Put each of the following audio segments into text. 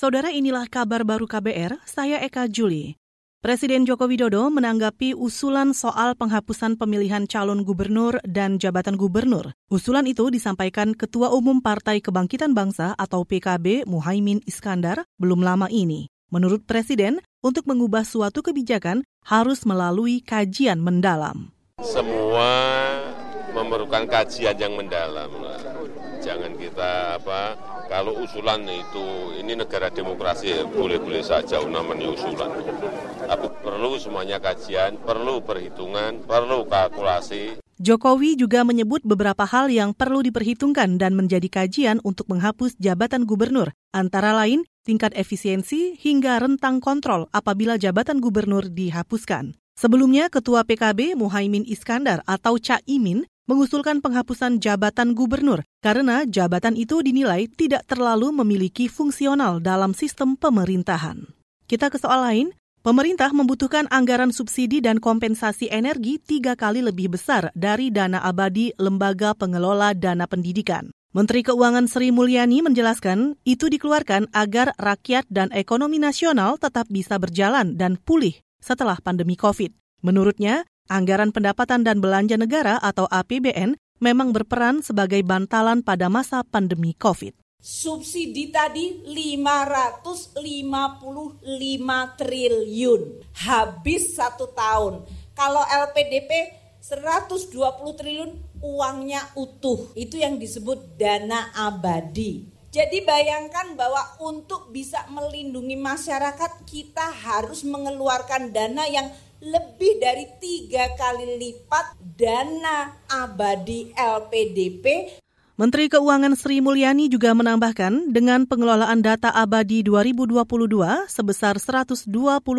Saudara inilah kabar baru KBR, saya Eka Juli. Presiden Joko Widodo menanggapi usulan soal penghapusan pemilihan calon gubernur dan jabatan gubernur. Usulan itu disampaikan Ketua Umum Partai Kebangkitan Bangsa atau PKB Muhaimin Iskandar belum lama ini. Menurut Presiden, untuk mengubah suatu kebijakan harus melalui kajian mendalam. Semua memerlukan kajian yang mendalam. Jangan kita apa kalau usulan itu ini negara demokrasi boleh-boleh saja namanya usulan. Tapi perlu semuanya kajian, perlu perhitungan, perlu kalkulasi. Jokowi juga menyebut beberapa hal yang perlu diperhitungkan dan menjadi kajian untuk menghapus jabatan gubernur, antara lain tingkat efisiensi hingga rentang kontrol apabila jabatan gubernur dihapuskan. Sebelumnya, Ketua PKB Muhaimin Iskandar atau Caimin mengusulkan penghapusan jabatan gubernur karena jabatan itu dinilai tidak terlalu memiliki fungsional dalam sistem pemerintahan. Kita ke soal lain, pemerintah membutuhkan anggaran subsidi dan kompensasi energi tiga kali lebih besar dari dana abadi lembaga pengelola dana pendidikan. Menteri Keuangan Sri Mulyani menjelaskan itu dikeluarkan agar rakyat dan ekonomi nasional tetap bisa berjalan dan pulih setelah pandemi COVID. Menurutnya, Anggaran pendapatan dan belanja negara atau APBN memang berperan sebagai bantalan pada masa pandemi COVID. Subsidi tadi 555 triliun. Habis satu tahun. Kalau LPDP 120 triliun uangnya utuh. Itu yang disebut dana abadi. Jadi bayangkan bahwa untuk bisa melindungi masyarakat kita harus mengeluarkan dana yang lebih dari tiga kali lipat dana abadi LPDP. Menteri Keuangan Sri Mulyani juga menambahkan dengan pengelolaan data abadi 2022 sebesar 120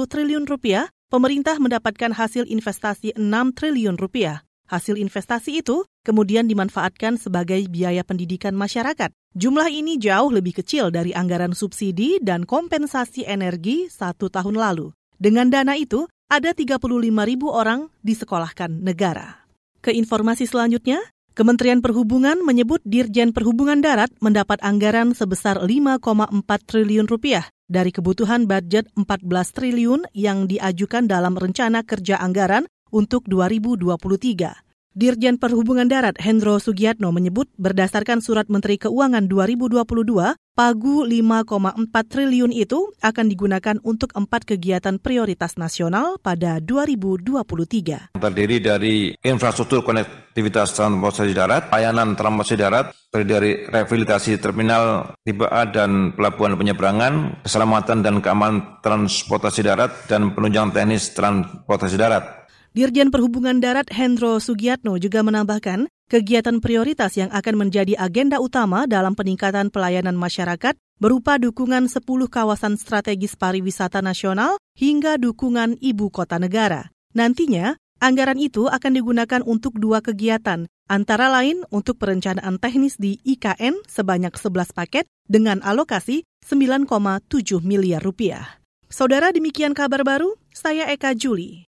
triliun rupiah, pemerintah mendapatkan hasil investasi 6 triliun rupiah. Hasil investasi itu kemudian dimanfaatkan sebagai biaya pendidikan masyarakat. Jumlah ini jauh lebih kecil dari anggaran subsidi dan kompensasi energi satu tahun lalu. Dengan dana itu, ada 35 ribu orang disekolahkan negara. Ke informasi selanjutnya, Kementerian Perhubungan menyebut Dirjen Perhubungan Darat mendapat anggaran sebesar 5,4 triliun rupiah dari kebutuhan budget 14 triliun yang diajukan dalam rencana kerja anggaran untuk 2023. Dirjen Perhubungan Darat Hendro Sugiatno menyebut berdasarkan surat Menteri Keuangan 2022, pagu 5,4 triliun itu akan digunakan untuk empat kegiatan prioritas nasional pada 2023. Terdiri dari infrastruktur konektivitas transportasi darat, layanan transportasi darat, terdiri dari rehabilitasi terminal tipe A dan pelabuhan penyeberangan, keselamatan dan keamanan transportasi darat, dan penunjang teknis transportasi darat. Dirjen Perhubungan Darat Hendro Sugiatno juga menambahkan, kegiatan prioritas yang akan menjadi agenda utama dalam peningkatan pelayanan masyarakat berupa dukungan 10 kawasan strategis pariwisata nasional hingga dukungan ibu kota negara. Nantinya, anggaran itu akan digunakan untuk dua kegiatan, antara lain untuk perencanaan teknis di IKN sebanyak 11 paket dengan alokasi 9,7 miliar rupiah. Saudara demikian kabar baru, saya Eka Juli.